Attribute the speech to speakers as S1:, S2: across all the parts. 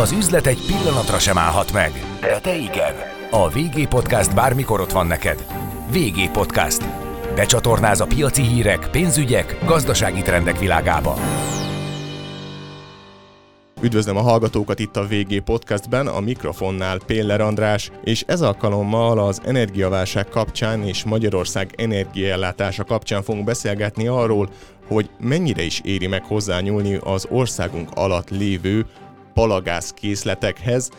S1: Az üzlet egy pillanatra sem állhat meg, de te igen. A VG Podcast bármikor ott van neked. VG Podcast. Becsatornáz a piaci hírek, pénzügyek, gazdasági trendek világába.
S2: Üdvözlöm a hallgatókat itt a VG Podcastben, a mikrofonnál Péller András, és ez alkalommal az energiaválság kapcsán és Magyarország energiaellátása kapcsán fogunk beszélgetni arról, hogy mennyire is éri meg hozzányúlni az országunk alatt lévő palagáz készletekhez.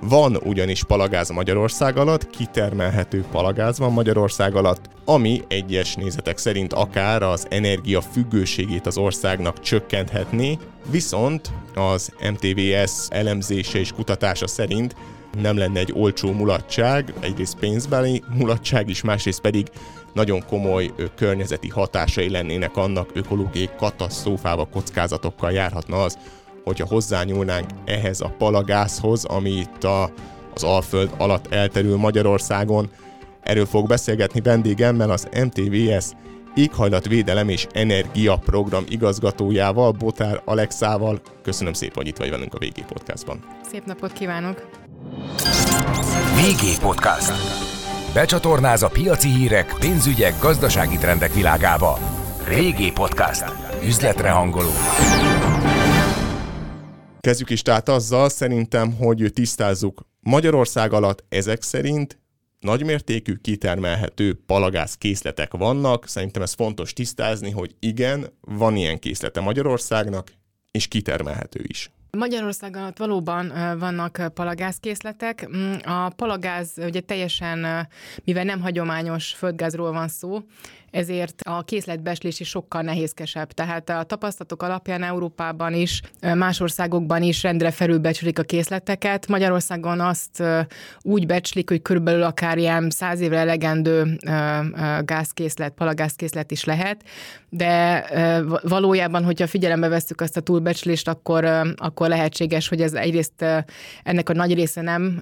S2: Van ugyanis palagáz Magyarország alatt, kitermelhető palagáz van Magyarország alatt, ami egyes nézetek szerint akár az energia függőségét az országnak csökkenthetné, viszont az MTVS elemzése és kutatása szerint nem lenne egy olcsó mulatság, egyrészt pénzbeli mulatság is, másrészt pedig nagyon komoly környezeti hatásai lennének annak, ökológiai katasztrófával, kockázatokkal járhatna az, hogyha hozzányúlnánk ehhez a palagázhoz, ami itt a, az Alföld alatt elterül Magyarországon. Erről fog beszélgetni vendégemmel az MTVS éghajlatvédelem és energia program igazgatójával, Botár Alexával. Köszönöm szépen, hogy itt vagy velünk a VG Podcastban.
S3: Szép napot kívánok!
S1: VG Podcast. Becsatornáz a piaci hírek, pénzügyek, gazdasági trendek világába. VG Podcast. Üzletre hangoló.
S2: Kezdjük is tehát azzal, szerintem, hogy tisztázzuk. Magyarország alatt ezek szerint nagymértékű kitermelhető palagáz készletek vannak. Szerintem ez fontos tisztázni, hogy igen, van ilyen készlete Magyarországnak, és kitermelhető is.
S3: Magyarországon ott valóban vannak palagázkészletek. Mm, A palagáz ugye teljesen, mivel nem hagyományos földgázról van szó, ezért a készletbeslés is sokkal nehézkesebb. Tehát a tapasztalatok alapján Európában is, más országokban is rendre felülbecsülik a készleteket. Magyarországon azt úgy becslik, hogy körülbelül akár ilyen száz évre elegendő gázkészlet, palagázkészlet is lehet, de valójában, hogyha figyelembe vesszük azt a túlbecslést, akkor, akkor lehetséges, hogy ez egyrészt ennek a nagy része nem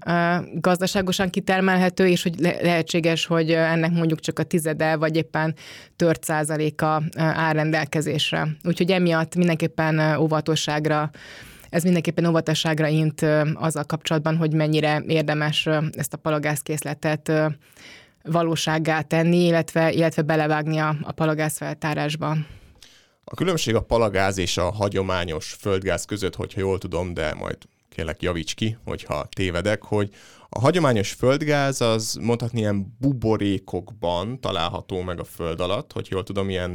S3: gazdaságosan kitermelhető, és hogy le- lehetséges, hogy ennek mondjuk csak a tizede, vagy éppen tört százaléka áll rendelkezésre. Úgyhogy emiatt mindenképpen óvatosságra ez mindenképpen óvatosságra int azzal kapcsolatban, hogy mennyire érdemes ezt a palagázkészletet ö, valósággá tenni, illetve, illetve belevágni a, a palagázfeltárásba.
S2: A különbség a palagáz és a hagyományos földgáz között, hogyha jól tudom, de majd kérlek javíts ki, hogyha tévedek, hogy a hagyományos földgáz az mondhatni ilyen buborékokban található meg a föld alatt, hogy jól tudom, ilyen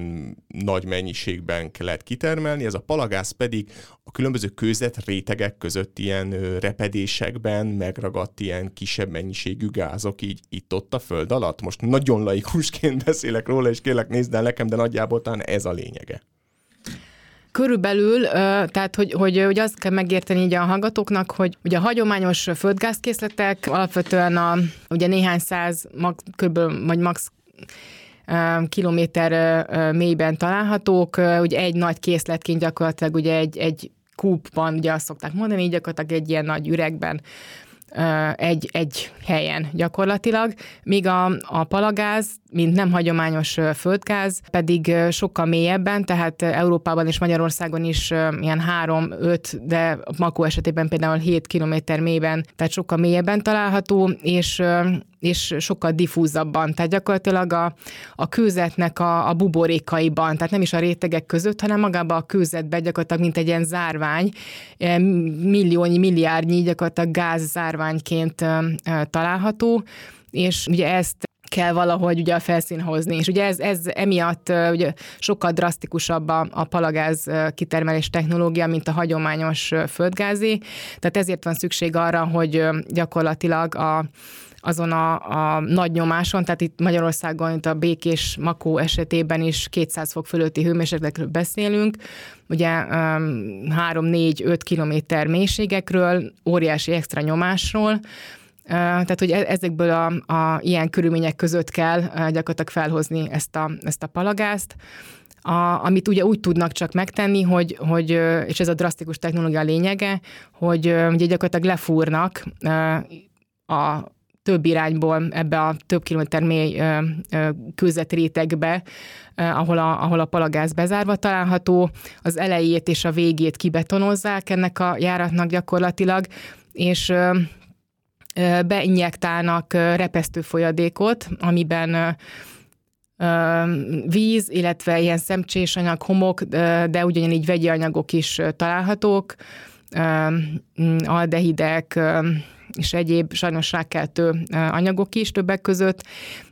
S2: nagy mennyiségben lehet kitermelni, ez a palagáz pedig a különböző kőzet rétegek között ilyen repedésekben megragadt ilyen kisebb mennyiségű gázok így itt-ott a föld alatt. Most nagyon laikusként beszélek róla, és kérlek nézd el nekem, de nagyjából talán ez a lényege.
S3: Körülbelül, tehát hogy, hogy, hogy azt kell megérteni így a hallgatóknak, hogy ugye a hagyományos földgázkészletek alapvetően a, ugye néhány száz, max, körülbelül, vagy max kilométer mélyben találhatók, ugye egy nagy készletként gyakorlatilag ugye egy, egy kúpban, ugye azt szokták mondani, így gyakorlatilag egy ilyen nagy üregben egy, egy helyen gyakorlatilag, míg a, a palagáz, mint nem hagyományos földgáz, pedig sokkal mélyebben, tehát Európában és Magyarországon is ilyen 3-5, de Makó esetében például 7 kilométer mélyben, tehát sokkal mélyebben található, és és sokkal diffúzabban, tehát gyakorlatilag a, a kőzetnek a, a buborékaiban, tehát nem is a rétegek között, hanem magában a kőzetben gyakorlatilag, mint egy ilyen zárvány, eh, milliónyi, milliárdnyi gyakorlatilag gázzárványként ö, ö, található, és ugye ezt kell valahogy ugye a felszín hozni. És ugye ez, ez emiatt ugye sokkal drasztikusabb a, a palagáz kitermelés technológia, mint a hagyományos ö, földgázi. Tehát ezért van szükség arra, hogy gyakorlatilag a azon a, a nagy nyomáson, tehát itt Magyarországon itt a Békés Makó esetében is 200 fok fölötti hőmérsékletről beszélünk, ugye 3-4-5 kilométer mélységekről, óriási extra nyomásról, tehát, hogy e- ezekből a, a ilyen körülmények között kell gyakorlatilag felhozni ezt a, ezt a palagázt, a, amit ugye úgy tudnak csak megtenni, hogy, hogy, és ez a drasztikus technológia lényege, hogy ugye gyakorlatilag lefúrnak a több irányból ebbe a több kilométer mély kőzetrétegbe, ahol a, ahol a palagáz bezárva található, az elejét és a végét kibetonozzák ennek a járatnak gyakorlatilag, és beinjektálnak repesztő folyadékot, amiben víz, illetve ilyen szemcsés anyag, homok, de ugyanígy vegyi anyagok is találhatók, aldehidek és egyéb sajnos rákeltő anyagok is többek között,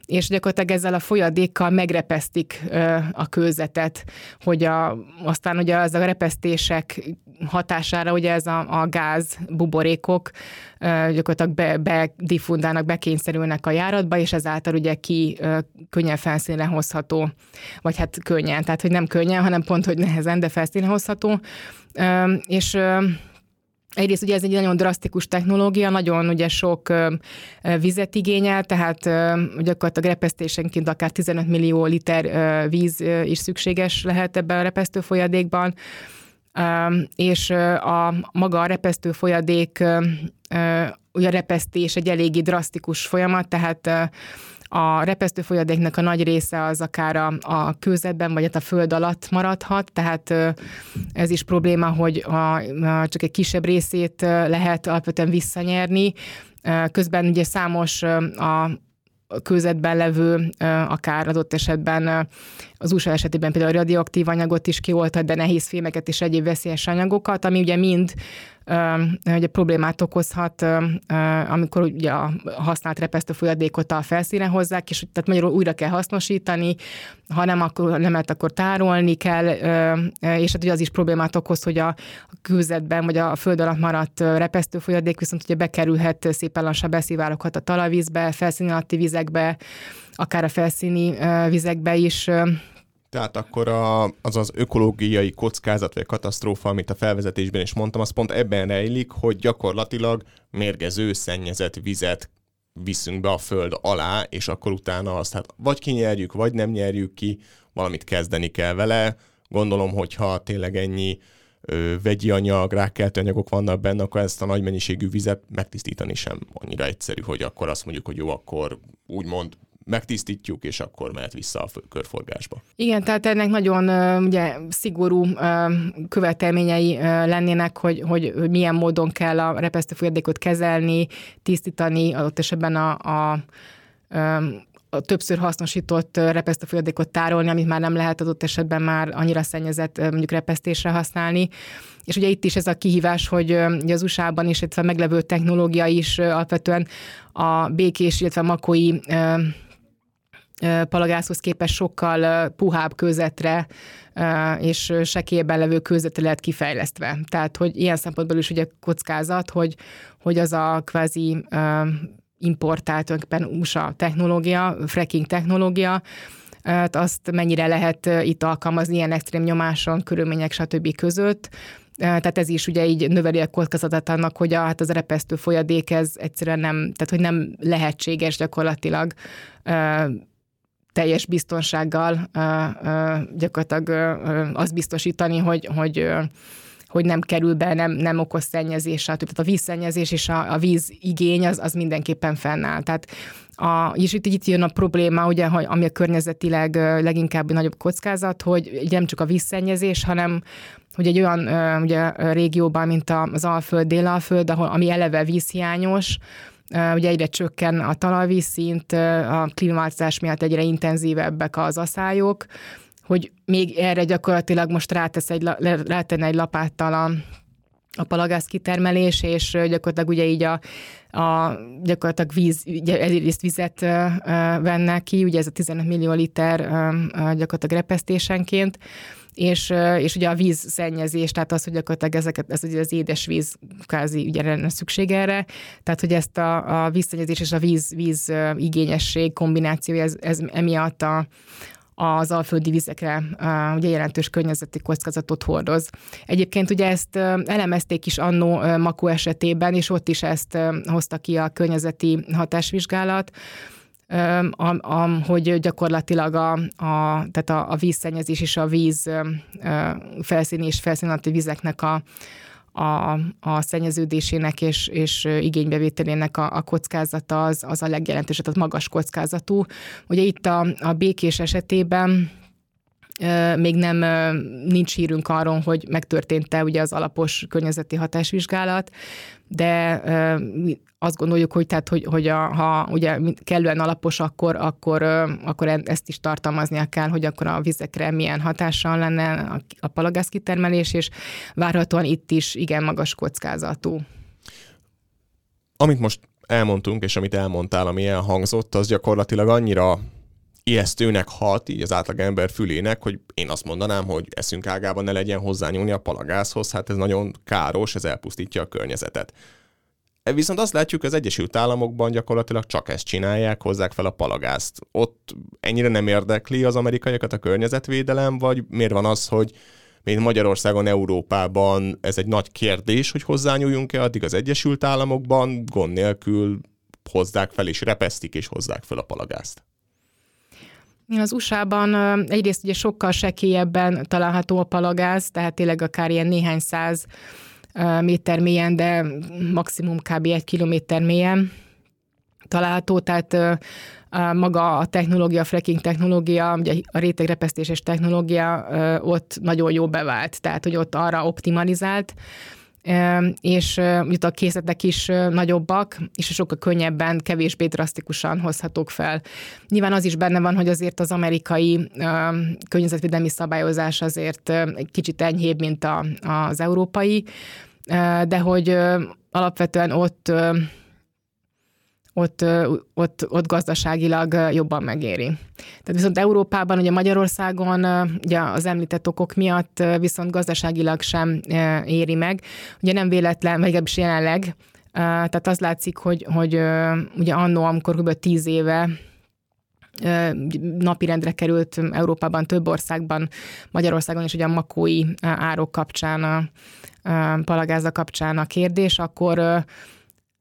S3: és gyakorlatilag ezzel a folyadékkal megrepesztik a kőzetet, hogy a, aztán ugye az a repesztések hatására ugye ez a, a gáz buborékok gyakorlatilag be, bedifundálnak, bekényszerülnek a járatba, és ezáltal ugye ki könnyen felszínre hozható, vagy hát könnyen, tehát hogy nem könnyen, hanem pont, hogy nehezen, de felszínre hozható. És Egyrészt ugye ez egy nagyon drasztikus technológia, nagyon ugye sok vizet igényel, tehát gyakorlatilag repesztésenként akár 15 millió liter víz is szükséges lehet ebben a repesztő folyadékban, és a maga a repesztő folyadék, ugye a repesztés egy eléggé drasztikus folyamat, tehát a repesztő folyadéknak a nagy része az akár a, a kőzetben, vagy hát a föld alatt maradhat, tehát ez is probléma, hogy a, a, csak egy kisebb részét lehet alapvetően visszanyerni. Közben ugye számos a, kőzetben levő, akár adott esetben az USA esetében például radioaktív anyagot is kioltat, de nehéz fémeket és egyéb veszélyes anyagokat, ami ugye mind ugye problémát okozhat, amikor ugye a használt repesztő folyadékot a felszínen hozzák, és tehát magyarul újra kell hasznosítani, ha nem, akkor nem lehet, akkor tárolni kell, és hát ugye az is problémát okoz, hogy a kőzetben vagy a föld alatt maradt repesztő folyadék viszont ugye bekerülhet szépen lassan beszivároghat a talajvízbe, felszíni alatti vizekbe, akár a felszíni vizekbe is,
S2: tehát akkor a, az az ökológiai kockázat vagy katasztrófa, amit a felvezetésben is mondtam, az pont ebben rejlik, hogy gyakorlatilag mérgező, szennyezett vizet viszünk be a föld alá, és akkor utána azt hát vagy kinyerjük, vagy nem nyerjük ki, valamit kezdeni kell vele. Gondolom, hogyha tényleg ennyi ö, vegyi anyag, rákeltő anyagok vannak benne, akkor ezt a nagy mennyiségű vizet megtisztítani sem annyira egyszerű, hogy akkor azt mondjuk, hogy jó, akkor úgymond megtisztítjuk, és akkor mehet vissza a körforgásba.
S3: Igen, tehát ennek nagyon ugye, szigorú követelményei lennének, hogy, hogy, milyen módon kell a repesztőfolyadékot kezelni, tisztítani, adott esetben a, a, a többször hasznosított repesztőfolyadékot tárolni, amit már nem lehet adott esetben már annyira szennyezett mondjuk repesztésre használni. És ugye itt is ez a kihívás, hogy az USA-ban is, illetve meglevő technológia is alapvetően a békés, illetve makói palagászhoz képest sokkal puhább közetre és sekélyben levő kőzetre lehet kifejlesztve. Tehát, hogy ilyen szempontból is ugye kockázat, hogy, hogy az a kvázi importált tulajdonképpen USA technológia, fracking technológia, azt mennyire lehet itt alkalmazni ilyen extrém nyomáson, körülmények, stb. között. Tehát ez is ugye így növeli a kockázatát annak, hogy a, hát az repesztő folyadék ez egyszerűen nem, tehát hogy nem lehetséges gyakorlatilag teljes biztonsággal gyakorlatilag azt biztosítani, hogy, hogy hogy nem kerül be, nem, nem okoz szennyezés, tehát a vízszennyezés és a, a víz igény az, az mindenképpen fennáll. Tehát a, és itt, itt jön a probléma, ugye, hogy, ami a környezetileg leginkább nagyobb kockázat, hogy nem csak a vízszennyezés, hanem hogy egy olyan ugye, régióban, mint az Alföld, Délalföld, ahol, ami eleve vízhiányos, Ugye egyre csökken a talajvízszint, a klímaváltozás miatt egyre intenzívebbek az aszályok, hogy még erre gyakorlatilag most rátesz egy, rátenne egy lapáttal a, a palagáz kitermelés, és gyakorlatilag ugye így a, a gyakorlatilag víz, ugye egyrészt vizet venne ki, ugye ez a 15 millió liter gyakorlatilag repesztésenként, és, és ugye a vízszennyezés, tehát az, hogy gyakorlatilag ezeket, ez ugye az édesvíz kázi ugye lenne szükség erre, tehát hogy ezt a, a vízszennyezés és a víz, víz igényesség kombinációja, ez, ez emiatt a, az alföldi vizekre ugye jelentős környezeti kockázatot hordoz. Egyébként ugye ezt elemezték is annó Makó esetében, és ott is ezt hozta ki a környezeti hatásvizsgálat, a, a, hogy gyakorlatilag a, a, tehát a, a vízszennyezés és a víz felszíni és felszínalatti vizeknek a, a, a szennyeződésének és, és igénybevételének a, a kockázata az, az a legjelentősebb, tehát magas kockázatú. Ugye itt a, a békés esetében még nem nincs hírünk arról, hogy megtörtént-e ugye az alapos környezeti hatásvizsgálat, de azt gondoljuk, hogy, tehát, hogy, hogy a, ha ugye kellően alapos, akkor, akkor, akkor ezt is tartalmaznia kell, hogy akkor a vizekre milyen hatással lenne a, a palagáz kitermelés, és várhatóan itt is igen magas kockázatú.
S2: Amit most elmondtunk, és amit elmondtál, ami elhangzott, az gyakorlatilag annyira ijesztőnek hat így az átlag ember fülének, hogy én azt mondanám, hogy eszünk ágában ne legyen hozzányúlni a palagázhoz, hát ez nagyon káros, ez elpusztítja a környezetet. E viszont azt látjuk, az Egyesült Államokban gyakorlatilag csak ezt csinálják, hozzák fel a palagázt. Ott ennyire nem érdekli az amerikaiakat a környezetvédelem, vagy miért van az, hogy mint Magyarországon, Európában ez egy nagy kérdés, hogy hozzányúljunk-e, addig az Egyesült Államokban gond nélkül hozzák fel, és repesztik, és hozzák fel a palagázt.
S3: Az USA-ban egyrészt ugye sokkal sekélyebben található a palagáz, tehát tényleg akár ilyen néhány száz méter mélyen, de maximum kb. egy kilométer mélyen található, tehát maga a technológia, a fracking technológia, ugye a rétegrepesztéses technológia ott nagyon jó bevált, tehát hogy ott arra optimalizált, és a készletek is nagyobbak, és sokkal könnyebben, kevésbé drasztikusan hozhatók fel. Nyilván az is benne van, hogy azért az amerikai környezetvédelmi szabályozás azért kicsit enyhébb, mint a, az európai, de hogy alapvetően ott ott, ott, ott gazdaságilag jobban megéri. Tehát viszont Európában, ugye Magyarországon ugye az említett okok miatt viszont gazdaságilag sem éri meg. Ugye nem véletlen, vagy legalábbis jelenleg, tehát az látszik, hogy, hogy ugye annó, amikor kb. tíz éve napirendre került Európában, több országban, Magyarországon is ugye a makói árok kapcsán, a palagáza kapcsán a kérdés, akkor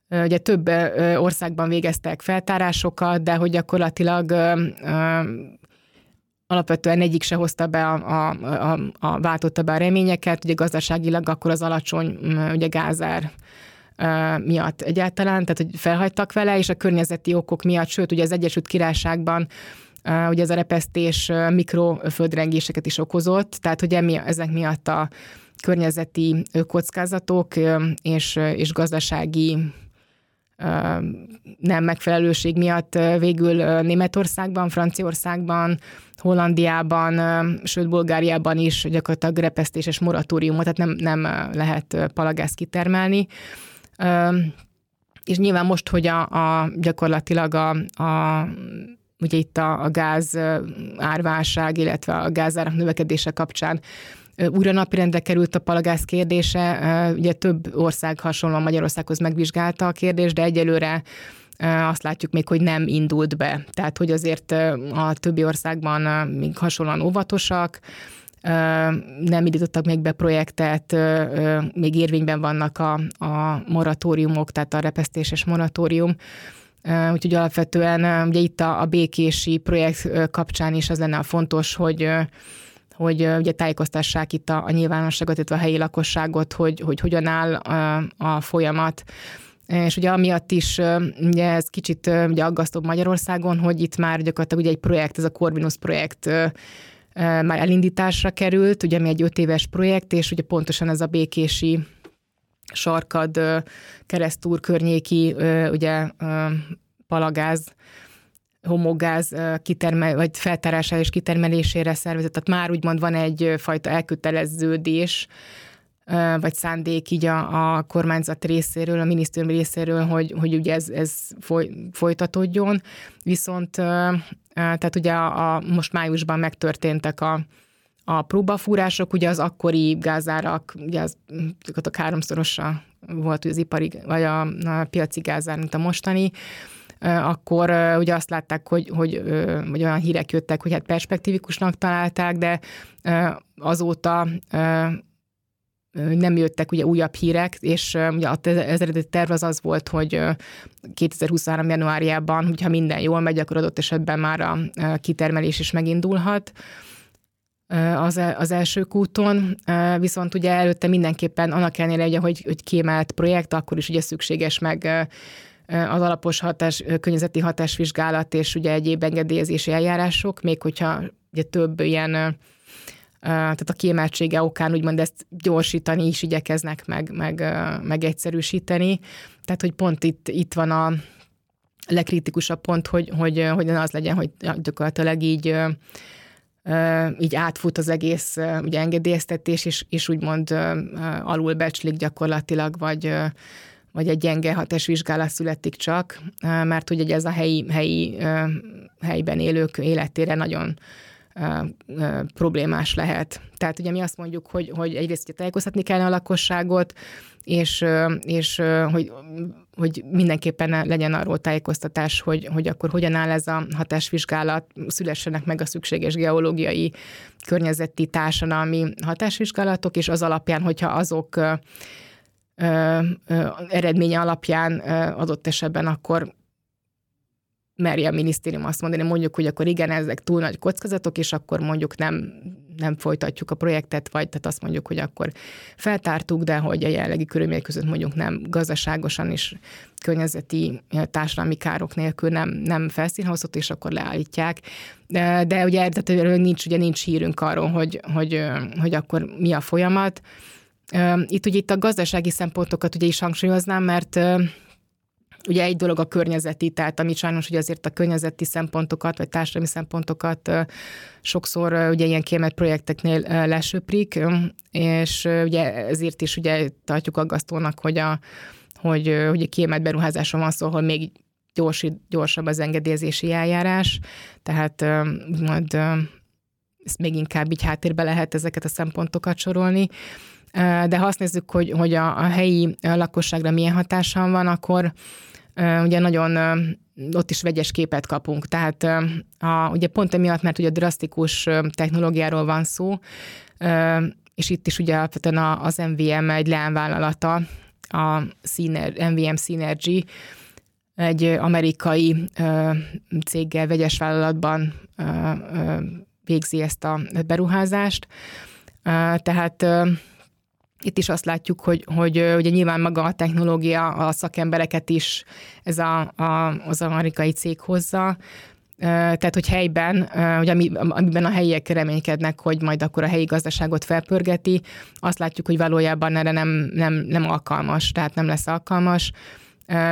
S3: Ugye több országban végeztek feltárásokat, de hogy gyakorlatilag alapvetően egyik se hozta be a, a, a, a váltotta be a reményeket, ugye gazdaságilag akkor az alacsony ugye gázár miatt egyáltalán, tehát hogy felhagytak vele, és a környezeti okok miatt, sőt, ugye az Egyesült Királyságban ugye ez a repesztés mikroföldrengéseket is okozott, tehát hogy emi, ezek miatt a környezeti kockázatok és, és gazdasági nem megfelelőség miatt végül Németországban, Franciaországban, Hollandiában, sőt Bulgáriában is gyakorlatilag repesztéses moratóriumot, tehát nem, nem lehet palagázt kitermelni. És nyilván most, hogy a, a gyakorlatilag a, a ugye itt a, a gáz árválság, illetve a gázárak növekedése kapcsán újra napirendre került a palagász kérdése. Ugye több ország hasonlóan Magyarországhoz megvizsgálta a kérdést, de egyelőre azt látjuk még, hogy nem indult be. Tehát, hogy azért a többi országban még hasonlóan óvatosak, nem indítottak még be projektet, még érvényben vannak a, a moratóriumok, tehát a repesztéses moratórium. Úgyhogy alapvetően ugye itt a, a békési projekt kapcsán is az lenne a fontos, hogy hogy ugye tájékoztassák itt a, a nyilvánosságot, illetve a helyi lakosságot, hogy, hogy hogyan áll a, a folyamat. És ugye amiatt is ugye ez kicsit ugye aggasztóbb Magyarországon, hogy itt már gyakorlatilag ugye egy projekt, ez a Corvinus projekt már elindításra került, ugye mi egy öt éves projekt, és ugye pontosan ez a békési sarkad keresztúr környéki ugye palagáz homogáz kitermel, vagy feltárására és kitermelésére szervezett. Tehát már úgymond van egyfajta elköteleződés, vagy szándék így a, a kormányzat részéről, a minisztérium részéről, hogy, hogy ugye ez, ez foly, folytatódjon. Viszont tehát ugye a, a, most májusban megtörténtek a, a próbafúrások, ugye az akkori gázárak, ugye az a háromszorosa volt az ipari, vagy a, a piaci gázár, mint a mostani, akkor ugye azt látták, hogy, hogy, hogy olyan hírek jöttek, hogy hát perspektívikusnak találták, de azóta nem jöttek ugye újabb hírek, és ugye az eredeti terv az az volt, hogy 2023. januárjában, hogyha minden jól megy, akkor adott esetben már a kitermelés is megindulhat. az, e, az első kúton, viszont ugye előtte mindenképpen annak ellenére, hogy, hogy kiemelt projekt, akkor is ugye szükséges meg az alapos hatás, környezeti hatásvizsgálat és ugye egyéb engedélyezési eljárások, még hogyha ugye több ilyen tehát a kiemeltsége okán úgymond ezt gyorsítani is igyekeznek meg, meg, meg egyszerűsíteni. Tehát, hogy pont itt, itt van a legkritikusabb pont, hogy, hogy, hogy az legyen, hogy gyakorlatilag így így átfut az egész ugye engedélyeztetés, és, és úgymond alulbecslik gyakorlatilag, vagy, vagy egy gyenge hatásvizsgálat születik csak, mert ugye ez a helyi, helyi helyben élők életére nagyon problémás lehet. Tehát ugye mi azt mondjuk, hogy, hogy egyrészt hogy tájékoztatni kellene a lakosságot, és, és hogy, hogy mindenképpen legyen arról tájékoztatás, hogy, hogy akkor hogyan áll ez a hatásvizsgálat, szülessenek meg a szükséges geológiai, környezeti, társadalmi hatásvizsgálatok, és az alapján, hogyha azok ö, ö, eredménye alapján ö, adott esetben akkor merje a minisztérium azt mondani, mondjuk, hogy akkor igen, ezek túl nagy kockázatok, és akkor mondjuk nem, nem folytatjuk a projektet, vagy tehát azt mondjuk, hogy akkor feltártuk, de hogy a jelenlegi körülmények között mondjuk nem gazdaságosan és környezeti társadalmi károk nélkül nem, nem felszínhozott, és akkor leállítják. De, de ugye tehát nincs, ugye nincs hírünk arról, hogy, hogy, hogy akkor mi a folyamat. Itt ugye itt a gazdasági szempontokat ugye is hangsúlyoznám, mert Ugye egy dolog a környezeti, tehát amit sajnos hogy azért a környezeti szempontokat, vagy társadalmi szempontokat sokszor ugye ilyen kiemelt projekteknél lesöprik, és ugye ezért is ugye tartjuk aggasztónak, hogy a hogy ugye kiemelt beruházáson van szó, ahol még gyors, gyorsabb az engedélyezési eljárás, tehát majd ezt még inkább így háttérbe lehet ezeket a szempontokat sorolni. De ha azt nézzük, hogy, hogy a, a helyi lakosságra milyen hatással van, akkor ugye nagyon ott is vegyes képet kapunk. Tehát a, ugye pont emiatt, mert ugye drasztikus technológiáról van szó, és itt is ugye alapvetően az MVM egy leánvállalata, a MVM Synergy, egy amerikai céggel, vegyes vállalatban végzi ezt a beruházást. Tehát itt is azt látjuk, hogy, hogy ugye nyilván maga a technológia, a szakembereket is ez a, a, az amerikai cég hozza, tehát, hogy helyben, hogy ami, amiben a helyiek reménykednek, hogy majd akkor a helyi gazdaságot felpörgeti, azt látjuk, hogy valójában erre nem, nem, nem alkalmas, tehát nem lesz alkalmas.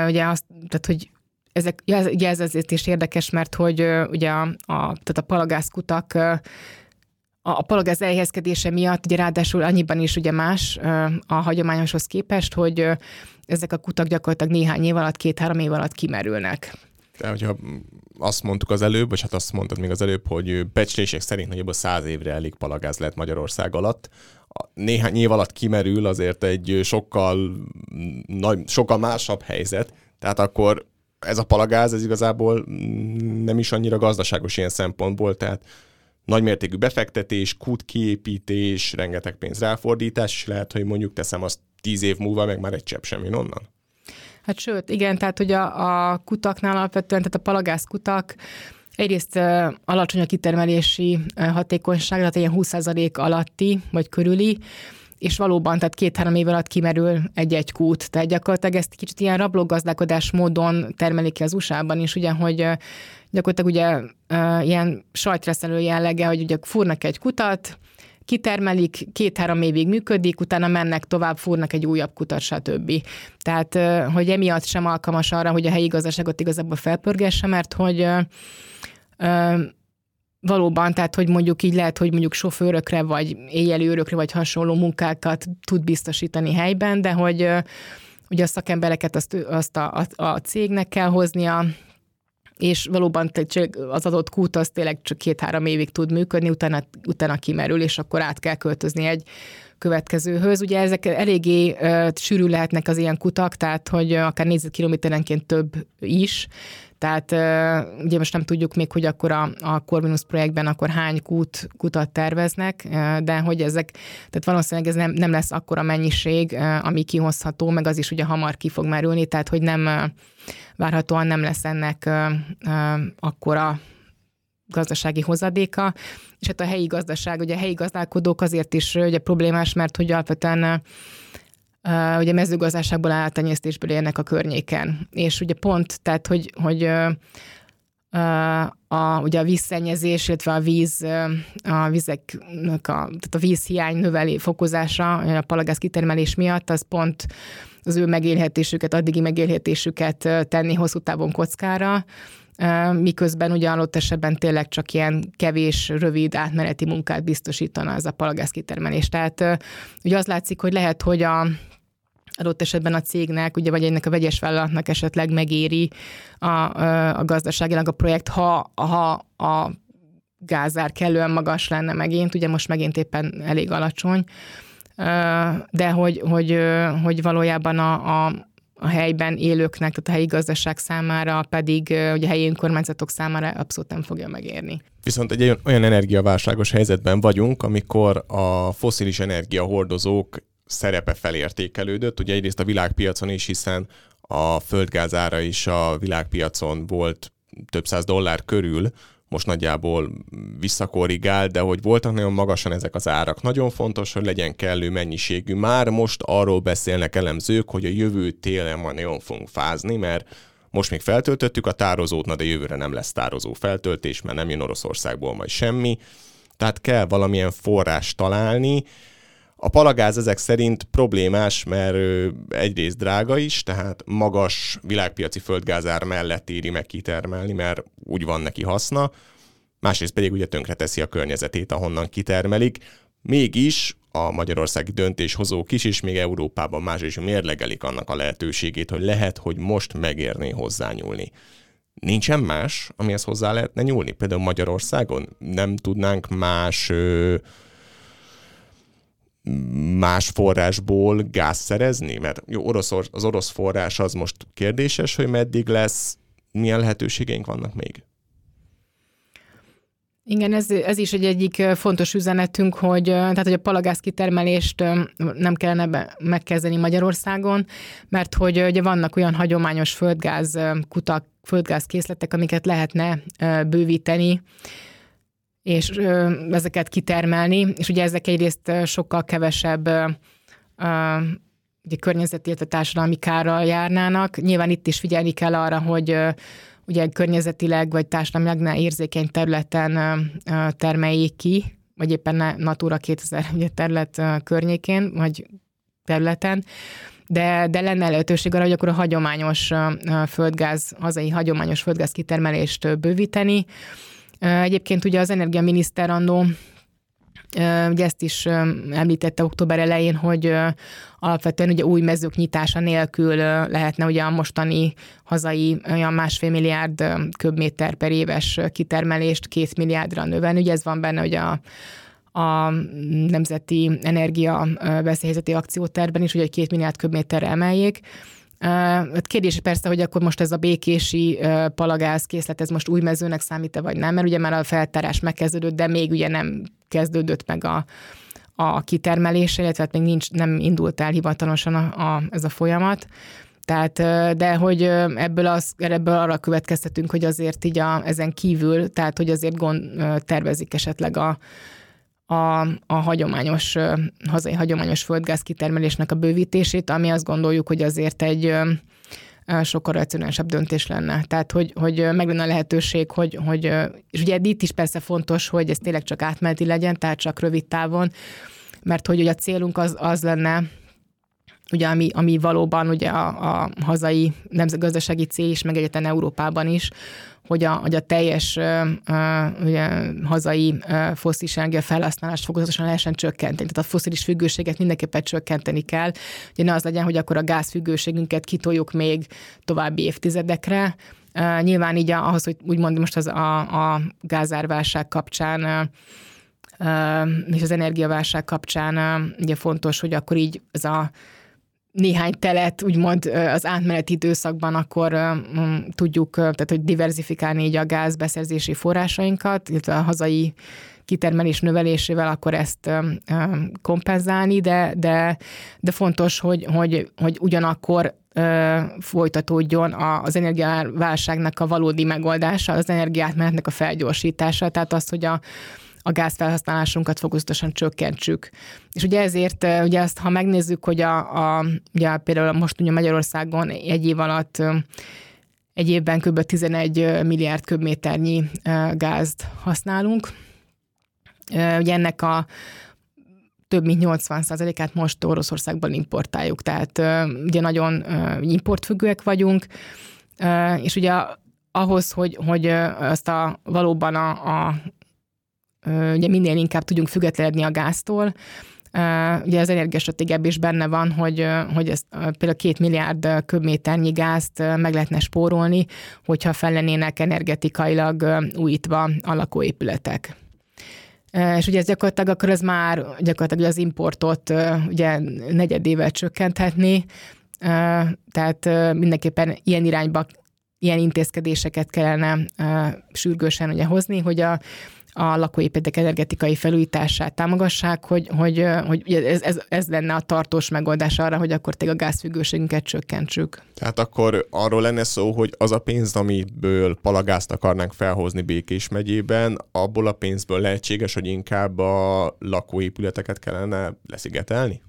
S3: Ugye azt, tehát, hogy ezek, ugye ez azért is érdekes, mert hogy ugye a, a, tehát a palagászkutak a palogáz elhelyezkedése miatt, ugye ráadásul annyiban is ugye más a hagyományoshoz képest, hogy ezek a kutak gyakorlatilag néhány év alatt, két-három év alatt kimerülnek.
S2: De hogyha azt mondtuk az előbb, vagy hát azt mondtad még az előbb, hogy becslések szerint nagyjából száz évre elég palagáz lehet Magyarország alatt. Néhány év alatt kimerül azért egy sokkal, nagy, sokkal másabb helyzet, tehát akkor ez a palagáz, ez igazából nem is annyira gazdaságos ilyen szempontból, tehát nagymértékű befektetés, kút kiépítés, rengeteg pénz ráfordítás, és lehet, hogy mondjuk teszem azt tíz év múlva, meg már egy csepp sem onnan.
S3: Hát sőt, igen, tehát hogy a, a kutaknál alapvetően, tehát a palagász kutak egyrészt uh, alacsony a kitermelési hatékonyság, tehát ilyen 20% alatti, vagy körüli, és valóban, tehát két-három év alatt kimerül egy-egy kút. Tehát gyakorlatilag ezt kicsit ilyen rablógazdálkodás módon termelik ki az USA-ban is, ugye, hogy gyakorlatilag ugye ilyen sajtreszelő jellege, hogy ugye fúrnak egy kutat, kitermelik, két-három évig működik, utána mennek tovább, fúrnak egy újabb kutat, stb. Tehát, hogy emiatt sem alkalmas arra, hogy a helyi gazdaságot igazából felpörgesse, mert hogy valóban, tehát hogy mondjuk így lehet, hogy mondjuk sofőrökre, vagy éjjeli őrökre, vagy hasonló munkákat tud biztosítani helyben, de hogy ugye a szakembereket azt, azt a, a, a cégnek kell hoznia, és valóban az adott kút az tényleg csak két-három évig tud működni, utána, utána kimerül, és akkor át kell költözni egy következőhöz. Ugye ezek eléggé uh, sűrű lehetnek az ilyen kutak, tehát hogy akár négyzetkilométerenként több is, tehát ugye most nem tudjuk még, hogy akkor a, a Corvinus projektben akkor hány kút, kutat terveznek, de hogy ezek, tehát valószínűleg ez nem, nem lesz akkora mennyiség, ami kihozható, meg az is ugye hamar ki fog merülni, tehát hogy nem várhatóan nem lesz ennek akkora gazdasági hozadéka, és hát a helyi gazdaság, ugye a helyi gazdálkodók azért is ugye problémás, mert hogy alapvetően Uh, ugye mezőgazdaságból, állattenyésztésből élnek a környéken. És ugye pont, tehát, hogy, hogy a, ugye a vízszennyezés, illetve a víz, a vizeknek a, tehát a vízhiány növeli fokozása a palagáz kitermelés miatt, az pont az ő megélhetésüket, addigi megélhetésüket tenni hosszú távon kockára, miközben ugye adott esetben tényleg csak ilyen kevés, rövid átmeneti munkát biztosítana ez a palagáz kitermelés. Tehát ugye az látszik, hogy lehet, hogy a adott esetben a cégnek, ugye, vagy ennek a vegyes vállalatnak esetleg megéri a, a gazdaságilag a projekt, ha, ha a gázár kellően magas lenne megint, ugye most megint éppen elég alacsony, de hogy, hogy, hogy valójában a, a, a helyben élőknek, tehát a helyi gazdaság számára pedig, ugye a helyi önkormányzatok számára abszolút nem fogja megérni.
S2: Viszont egy olyan energiaválságos helyzetben vagyunk, amikor a foszilis energiahordozók szerepe felértékelődött. Ugye egyrészt a világpiacon is, hiszen a földgázára is a világpiacon volt több száz dollár körül, most nagyjából visszakorrigál, de hogy voltak nagyon magasan ezek az árak. Nagyon fontos, hogy legyen kellő mennyiségű. Már most arról beszélnek elemzők, hogy a jövő télen majd nagyon fogunk fázni, mert most még feltöltöttük a tározót, na de jövőre nem lesz tározó feltöltés, mert nem jön Oroszországból majd semmi. Tehát kell valamilyen forrás találni, a palagáz ezek szerint problémás, mert egyrészt drága is, tehát magas világpiaci földgázár mellett éri meg kitermelni, mert úgy van neki haszna, másrészt pedig ugye tönkreteszi a környezetét, ahonnan kitermelik. Mégis a magyarországi döntéshozók is, és még Európában más is mérlegelik annak a lehetőségét, hogy lehet, hogy most megérné hozzányúlni. Nincsen más, amihez hozzá lehetne nyúlni? Például Magyarországon nem tudnánk más ö, más forrásból gáz szerezni? Mert jó, orosz, az orosz forrás az most kérdéses, hogy meddig lesz, milyen lehetőségeink vannak még?
S3: Igen, ez, ez is egy egyik fontos üzenetünk, hogy, tehát, hogy a palagáz kitermelést nem kellene megkezdeni Magyarországon, mert hogy ugye vannak olyan hagyományos földgáz kutak, földgáz készletek, amiket lehetne bővíteni, és ezeket kitermelni, és ugye ezek egyrészt sokkal kevesebb ugye környezeti, illetve társadalmi kárral járnának. Nyilván itt is figyelni kell arra, hogy ugye környezetileg vagy társadalmilag ne érzékeny területen termeljék ki, vagy éppen ne Natura 2000 ugye, terület környékén, vagy területen, de, de lenne lehetőség arra, hogy akkor a hagyományos földgáz, hazai hagyományos földgáz kitermelést bővíteni, Egyébként ugye az energiaminiszter annó Ugye ezt is említette október elején, hogy alapvetően ugye új mezők nyitása nélkül lehetne ugye a mostani hazai olyan másfél milliárd köbméter per éves kitermelést két milliárdra növelni. Ugye ez van benne, hogy a, a Nemzeti Energia Veszélyhelyzeti Akcióterben is, hogy egy két milliárd köbméterre emeljék. Hát kérdés persze, hogy akkor most ez a békési palagáz készlet, ez most új mezőnek számít-e vagy nem, mert ugye már a feltárás megkezdődött, de még ugye nem kezdődött meg a, a kitermelése, illetve hát még nincs, nem indult el hivatalosan a, a, ez a folyamat. Tehát, de hogy ebből, az, ebből arra következtetünk, hogy azért így a, ezen kívül, tehát hogy azért gond, tervezik esetleg a, a, a hagyományos, hazai hagyományos földgáz kitermelésnek a bővítését, ami azt gondoljuk, hogy azért egy sokkal racionálisabb döntés lenne. Tehát, hogy, hogy meg lenne a lehetőség, hogy, hogy, és ugye itt is persze fontos, hogy ez tényleg csak átmeneti legyen, tehát csak rövid távon, mert hogy ugye a célunk az, az lenne, ugye ami, ami valóban ugye a, a hazai nemzetgazdasági cél is, meg egyetlen Európában is, hogy a, hogy a teljes ugye, hazai foszilis energia felhasználást fokozatosan lehessen csökkenteni. Tehát a foszilis függőséget mindenképpen csökkenteni kell. Ugye ne az legyen, hogy akkor a gázfüggőségünket kitoljuk még további évtizedekre. Nyilván így ahhoz, hogy úgymond most az a, a gázárválság kapcsán és az energiaválság kapcsán ugye fontos, hogy akkor így ez a néhány telet, úgymond az átmeneti időszakban akkor tudjuk, tehát hogy diversifikálni így a gázbeszerzési forrásainkat, illetve a hazai kitermelés növelésével akkor ezt kompenzálni, de, de, de fontos, hogy, hogy, hogy ugyanakkor folytatódjon az energiaválságnak a valódi megoldása, az energiátmenetnek a felgyorsítása, tehát az, hogy a, a gázfelhasználásunkat fokozatosan csökkentsük. És ugye ezért, ugye azt, ha megnézzük, hogy a, a ugye például most ugye Magyarországon egy év alatt egy évben kb. 11 milliárd köbméternyi gázt használunk. Ugye ennek a több mint 80%-át most Oroszországban importáljuk, tehát ugye nagyon importfüggőek vagyunk, és ugye ahhoz, hogy, hogy azt a valóban a, a ugye minél inkább tudjunk függetlenedni a gáztól, Ugye az energiastratégiában is benne van, hogy, hogy ezt például két milliárd köbméternyi gázt meg lehetne spórolni, hogyha fellennének energetikailag újítva a lakóépületek. És ugye ez gyakorlatilag akkor ez már gyakorlatilag az importot ugye negyedével csökkenthetni, tehát mindenképpen ilyen irányba ilyen intézkedéseket kellene sürgősen ugye hozni, hogy a a lakóépületek energetikai felújítását támogassák, hogy, hogy, hogy ez, ez, ez lenne a tartós megoldás arra, hogy akkor tényleg a gázfüggőségünket csökkentsük.
S2: Tehát akkor arról lenne szó, hogy az a pénz, amiből palagázt akarnánk felhozni Békés megyében, abból a pénzből lehetséges, hogy inkább a lakóépületeket kellene leszigetelni?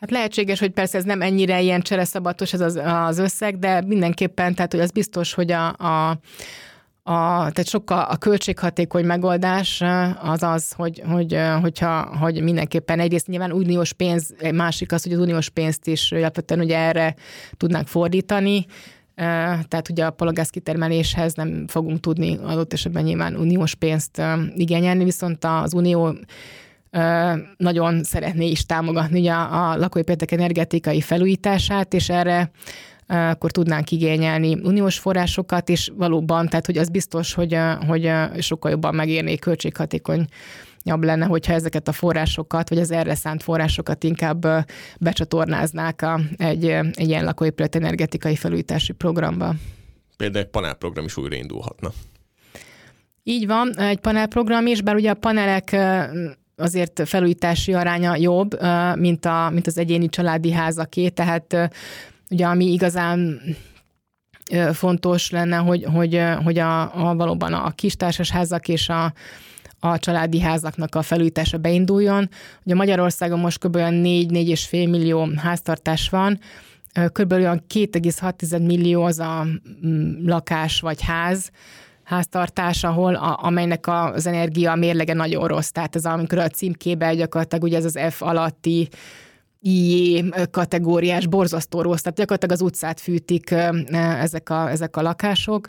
S3: Hát lehetséges, hogy persze ez nem ennyire ilyen csereszabatos ez az, az összeg, de mindenképpen, tehát hogy az biztos, hogy a, a a, tehát sokkal a költséghatékony megoldás az az, hogy, hogy, hogyha, hogy mindenképpen egyrészt nyilván uniós pénz, másik az, hogy az uniós pénzt is alapvetően ugye erre tudnánk fordítani, tehát ugye a palagáz kitermeléshez nem fogunk tudni adott esetben nyilván uniós pénzt igényelni, viszont az unió nagyon szeretné is támogatni ugye a lakóépületek energetikai felújítását, és erre akkor tudnánk igényelni uniós forrásokat, és valóban, tehát hogy az biztos, hogy, hogy sokkal jobban megérné költséghatékony jobb lenne, hogyha ezeket a forrásokat, vagy az erre szánt forrásokat inkább becsatornáznák a, egy, egy ilyen lakóépület energetikai felújítási programba.
S2: Például egy panelprogram is újraindulhatna.
S3: Így van, egy panelprogram is, bár ugye a panelek azért felújítási aránya jobb, mint, a, mint az egyéni családi házaké, tehát ugye ami igazán fontos lenne, hogy, hogy, hogy a, a valóban a kis társasházak és a, a családi házaknak a felújítása beinduljon. Ugye Magyarországon most kb. 4-4,5 millió háztartás van, kb. olyan 2,6 millió az a mm, lakás vagy ház, háztartás, ahol a, amelynek az energia mérlege nagyon rossz. Tehát ez amikor a címkébe gyakorlatilag ugye ez az F alatti IE kategóriás, borzasztó rossz, tehát gyakorlatilag az utcát fűtik ezek a, ezek a lakások.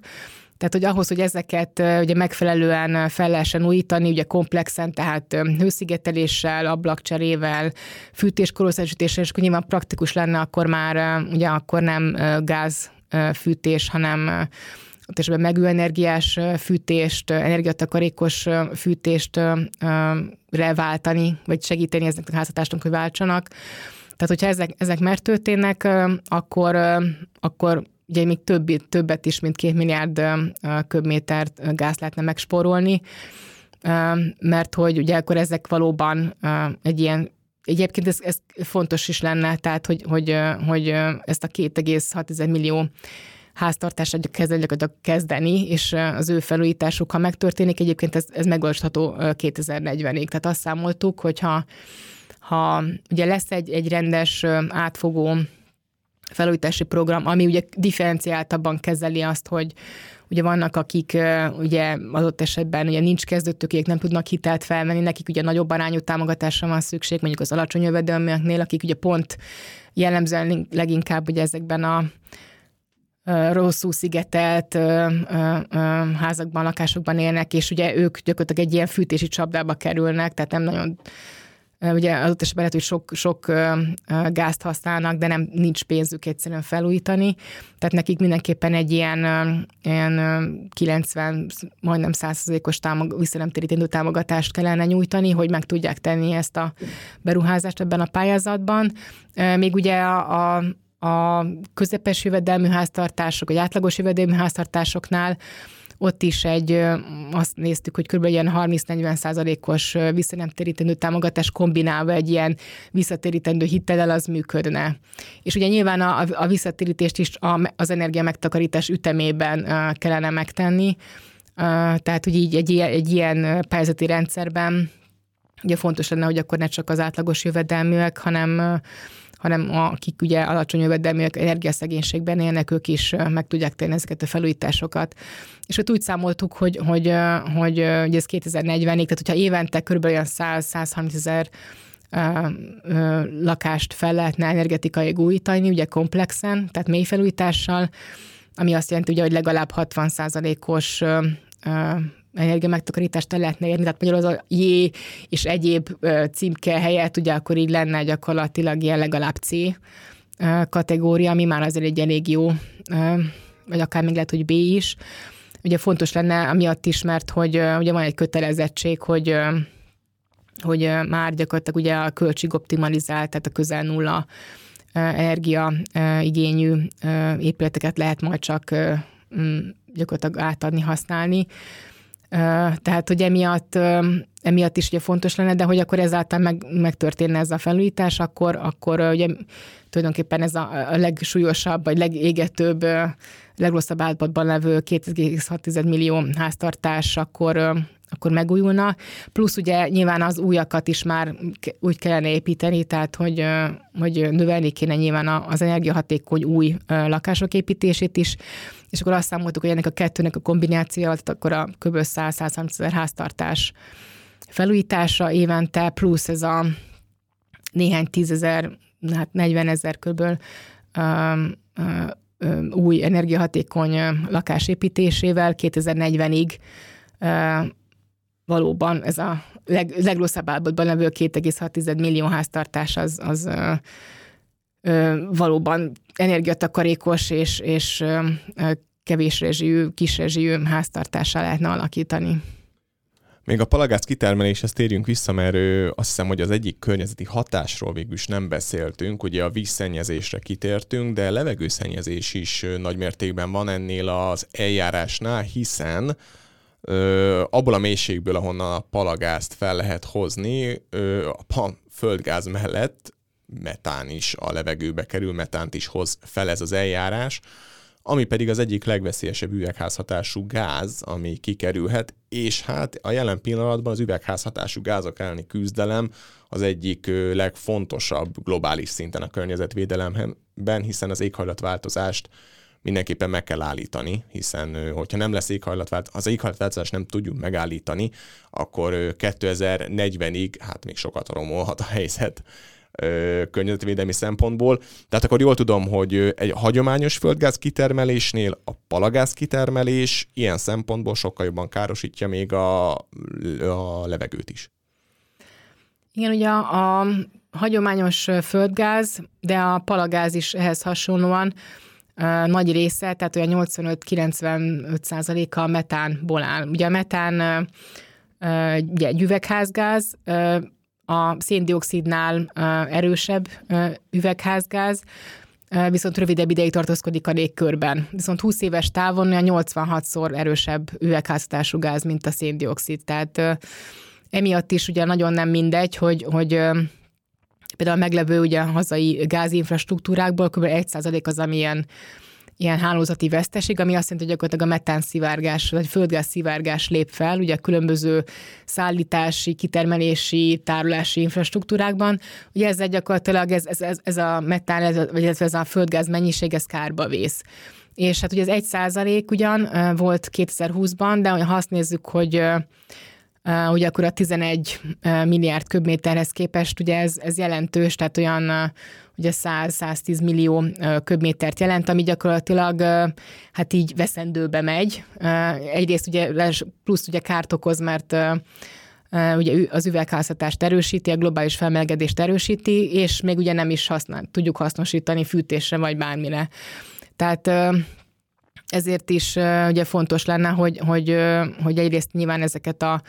S3: Tehát, hogy ahhoz, hogy ezeket ugye megfelelően fel lehessen újítani, ugye komplexen, tehát hőszigeteléssel, ablakcserével, fűtéskorúszerűsítéssel, és akkor nyilván praktikus lenne, akkor már ugye akkor nem gáz fűtés, hanem esetben megújuló fűtést, energiatakarékos fűtést reváltani, vagy segíteni ezeknek a háztartásnak, hogy váltsanak. Tehát, hogyha ezek, ezek megtörténnek, akkor, akkor ugye még több, többet is, mint két milliárd köbméter gáz lehetne megsporolni, mert hogy ugye akkor ezek valóban egy ilyen Egyébként ez, ez fontos is lenne, tehát hogy, hogy, hogy ezt a 2,6 millió háztartásra kezdenek kezdeni, és az ő felújításuk, ha megtörténik, egyébként ez, ez megoldható 2040-ig. Tehát azt számoltuk, hogyha ha ugye lesz egy, egy rendes, átfogó felújítási program, ami ugye differenciáltabban kezeli azt, hogy ugye vannak, akik ugye adott esetben ugye nincs kezdőtőkék, nem tudnak hitelt felvenni, nekik ugye nagyobb arányú támogatásra van szükség, mondjuk az alacsony jövedelmeknél, akik ugye pont jellemzően leginkább ugye ezekben a rosszul szigetelt házakban, lakásokban élnek, és ugye ők gyakorlatilag egy ilyen fűtési csapdába kerülnek, tehát nem nagyon Ugye az esetben lehet, hogy sok, sok gázt használnak, de nem nincs pénzük egyszerűen felújítani. Tehát nekik mindenképpen egy ilyen, ilyen 90, majdnem 100%-os támog, visszanemtérítendő támogatást kellene nyújtani, hogy meg tudják tenni ezt a beruházást ebben a pályázatban. Még ugye a, a a közepes jövedelmű háztartások, vagy átlagos jövedelmű háztartásoknál ott is egy, azt néztük, hogy kb. ilyen 30-40 százalékos visszanemtérítendő támogatás kombinálva egy ilyen visszatérítendő hitellel az működne. És ugye nyilván a, a visszatérítést is az energia megtakarítás ütemében kellene megtenni, tehát, hogy így egy egy ilyen pályázati rendszerben ugye fontos lenne, hogy akkor ne csak az átlagos jövedelműek, hanem hanem akik ugye alacsony jövedelműek energiaszegénységben élnek, ők is meg tudják tenni ezeket a felújításokat. És ott úgy számoltuk, hogy, hogy, hogy, hogy ez 2040-ig, tehát hogyha évente kb. 100-130 ezer lakást fel lehetne energetikai újítani, ugye komplexen, tehát mély felújítással, ami azt jelenti, ugye, hogy legalább 60 os energia megtakarítást el lehetne érni, tehát magyarul az a J és egyéb címke helyett ugye akkor így lenne gyakorlatilag ilyen legalább C kategória, ami már azért egy elég jó, vagy akár még lehet, hogy B is. Ugye fontos lenne amiatt is, mert hogy ugye van egy kötelezettség, hogy hogy már gyakorlatilag ugye a költség optimalizált, tehát a közel nulla energia igényű épületeket lehet majd csak gyakorlatilag átadni, használni. Tehát, hogy emiatt, emiatt is ugye fontos lenne, de hogy akkor ezáltal meg, megtörténne ez a felújítás, akkor, akkor ugye tulajdonképpen ez a, a legsúlyosabb, vagy legégetőbb, legrosszabb állapotban levő 2,6 millió háztartás, akkor, akkor megújulna. Plusz ugye nyilván az újakat is már úgy kellene építeni, tehát hogy, hogy növelni kéne nyilván az energiahatékony új lakások építését is, és akkor azt számoltuk, hogy ennek a kettőnek a kombináció, tehát akkor a kb. 100-130 ezer háztartás felújítása évente, plusz ez a néhány tízezer, hát 40 ezer kb. új energiahatékony lakásépítésével 2040-ig valóban ez a leg, legrosszabb állapotban levő 2,6 millió háztartás az, az valóban energiatakarékos és, és kevés rezsijű, kis rezsijű háztartással lehetne alakítani.
S2: Még a palagáz kitermeléshez térjünk vissza, mert ő, azt hiszem, hogy az egyik környezeti hatásról végül is nem beszéltünk, ugye a vízszennyezésre kitértünk, de levegőszennyezés is nagy mértékben van ennél az eljárásnál, hiszen ö, abból a mélységből, ahonnan a palagázt fel lehet hozni, ö, a földgáz mellett metán is a levegőbe kerül, metánt is hoz fel ez az eljárás, ami pedig az egyik legveszélyesebb üvegházhatású gáz, ami kikerülhet, és hát a jelen pillanatban az üvegházhatású gázok elleni küzdelem az egyik legfontosabb globális szinten a környezetvédelemben, hiszen az éghajlatváltozást mindenképpen meg kell állítani, hiszen hogyha nem lesz éghajlatváltozás, az éghajlatváltozást nem tudjuk megállítani, akkor 2040-ig hát még sokat romolhat a helyzet környezetvédelmi szempontból. Tehát akkor jól tudom, hogy egy hagyományos földgáz kitermelésnél a palagáz kitermelés ilyen szempontból sokkal jobban károsítja még a, a levegőt is.
S3: Igen, ugye a, a hagyományos földgáz, de a palagáz is ehhez hasonlóan nagy része, tehát olyan 85-95 százaléka a metánból áll. Ugye a metán ugye egy üvegházgáz, a széndiokszidnál erősebb üvegházgáz, viszont rövidebb ideig tartózkodik a légkörben. Viszont 20 éves távon olyan 86-szor erősebb üvegháztású gáz, mint a széndiokszid. Tehát emiatt is ugye nagyon nem mindegy, hogy, hogy például a meglevő ugye hazai gázinfrastruktúrákból kb. 1% az, amilyen ilyen hálózati veszteség, ami azt jelenti, hogy gyakorlatilag a metán szivárgás, vagy földgáz szivárgás lép fel, ugye a különböző szállítási, kitermelési, tárolási infrastruktúrákban. Ugye ezzel gyakorlatilag ez, ez, ez, ez a metán, ez, vagy ez, a földgáz mennyiség, ez kárba vész. És hát ugye ez egy százalék ugyan volt 2020-ban, de ha azt nézzük, hogy ugye akkor a 11 milliárd köbméterhez képest ugye ez, ez jelentős, tehát olyan ugye 100-110 millió köbmétert jelent, ami gyakorlatilag hát így veszendőbe megy. Egyrészt ugye plusz ugye kárt okoz, mert ugye az üvegházhatást erősíti, a globális felmelegedést erősíti, és még ugye nem is használ, tudjuk hasznosítani fűtésre vagy bármire. Tehát ezért is ugye fontos lenne, hogy, hogy, hogy egyrészt nyilván ezeket a,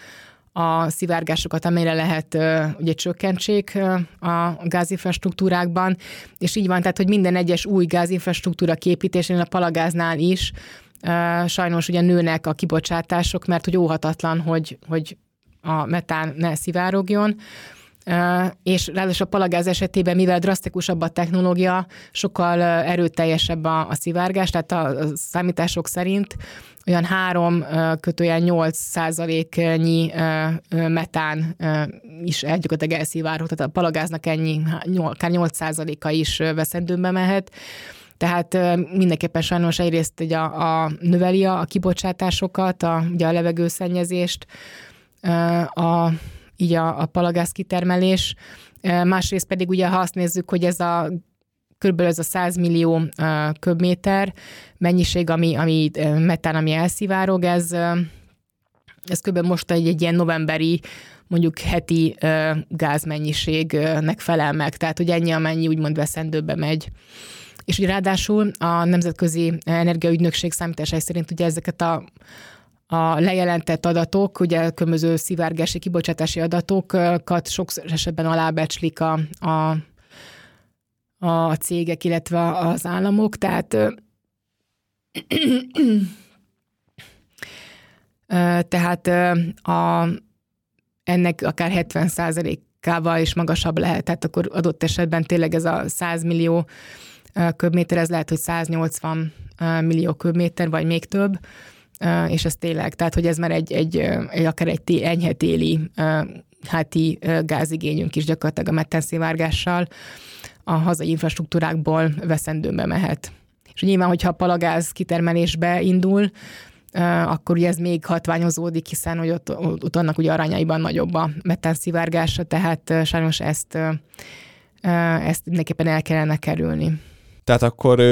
S3: a szivárgásokat, amelyre lehet ugye csökkentsék a gázinfrastruktúrákban, és így van, tehát, hogy minden egyes új gázinfrastruktúra képítésénél a palagáznál is sajnos ugye nőnek a kibocsátások, mert hogy óhatatlan, hogy, hogy a metán ne szivárogjon, és ráadásul a palagáz esetében, mivel drasztikusabb a technológia, sokkal erőteljesebb a, a szivárgás, tehát a, a számítások szerint olyan 3 kötőjel 8 százaléknyi metán is gyakorlatilag elszivárog, tehát a palagáznak ennyi, akár 8 százaléka is veszendőbe mehet. Tehát mindenképpen sajnos egyrészt ugye a, a növeli a kibocsátásokat, a, ugye a levegőszennyezést, a, így a, a palagáz kitermelés, másrészt pedig ugye, ha azt nézzük, hogy ez a körülbelül ez a 100 millió köbméter mennyiség, ami, ami metán, ami elszivárog, ez, ez kb. most egy, egy ilyen novemberi mondjuk heti gázmennyiségnek felel meg, tehát hogy ennyi, amennyi úgymond veszendőbe megy. És ugye ráadásul a Nemzetközi Energiaügynökség számításai szerint ugye ezeket a a lejelentett adatok, ugye különböző szivárgási, kibocsátási adatokat sokszor esetben alábecslik a, a, a cégek, illetve az államok, tehát tehát a, ennek akár 70 kával is magasabb lehet, tehát akkor adott esetben tényleg ez a 100 millió köbméter, ez lehet, hogy 180 millió köbméter, vagy még több, és ez tényleg, tehát hogy ez már egy, egy, egy akár egy téli háti gázigényünk is gyakorlatilag a metánszivárgással a hazai infrastruktúrákból veszendőbe mehet. És nyilván, hogyha a palagáz kitermelésbe indul, akkor ugye ez még hatványozódik, hiszen hogy ott, ott annak ugye arányaiban nagyobb a metánszivárgása, tehát sajnos ezt, ezt mindenképpen el kellene kerülni.
S2: Tehát akkor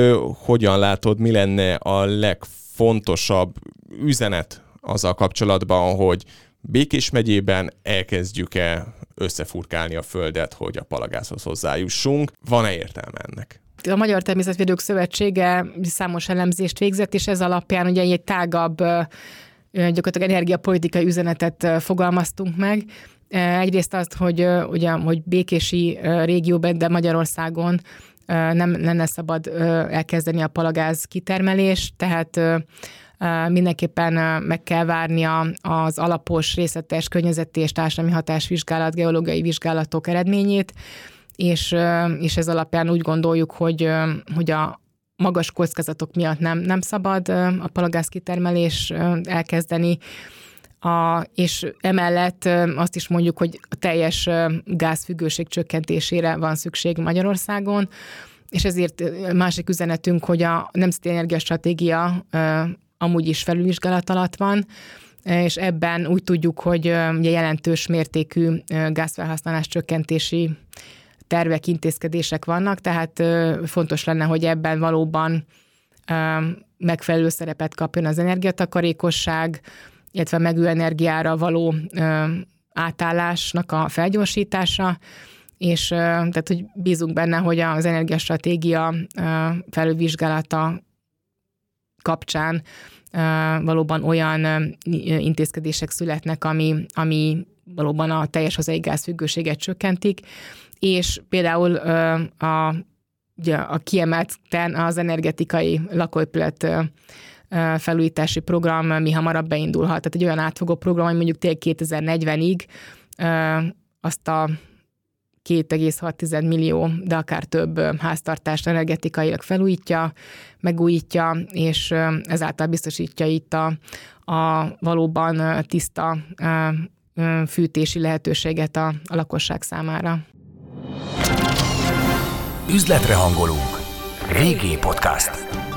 S2: hogyan látod, mi lenne a legfontosabb üzenet azzal kapcsolatban, hogy Békés megyében elkezdjük-e összefurkálni a földet, hogy a palagázhoz hozzájussunk? Van-e értelme ennek?
S3: A Magyar Természetvédők Szövetsége számos elemzést végzett, és ez alapján ugye egy tágabb gyakorlatilag energiapolitikai üzenetet fogalmaztunk meg. Egyrészt azt, hogy, ugye, hogy békési régióban, de Magyarországon nem lenne szabad elkezdeni a palagáz kitermelést, tehát mindenképpen meg kell várni az alapos, részletes környezeti és társadalmi hatásvizsgálat, geológiai vizsgálatok eredményét, és, és ez alapján úgy gondoljuk, hogy, hogy a magas kockázatok miatt nem, nem szabad a palagáz kitermelés elkezdeni, a, és emellett azt is mondjuk, hogy a teljes gázfüggőség csökkentésére van szükség Magyarországon, és ezért másik üzenetünk, hogy a Nemzeti Energiastratégia amúgy is felülvizsgálat alatt van, és ebben úgy tudjuk, hogy ugye jelentős mértékű gázfelhasználás csökkentési tervek, intézkedések vannak, tehát fontos lenne, hogy ebben valóban megfelelő szerepet kapjon az energiatakarékosság, illetve megújuló energiára való átállásnak a felgyorsítása, és tehát, hogy bízunk benne, hogy az energiastratégia felülvizsgálata kapcsán valóban olyan intézkedések születnek, ami, ami valóban a teljes hazai gázfüggőséget csökkentik, és például a, ugye a kiemelten az energetikai lakóépület felújítási program mi hamarabb beindulhat. Tehát egy olyan átfogó program, hogy mondjuk tényleg 2040-ig azt a 2,6 millió, de akár több háztartást energetikailag felújítja, megújítja, és ezáltal biztosítja itt a, a valóban tiszta fűtési lehetőséget a, a lakosság számára.
S1: Üzletre hangolunk. Régi podcast.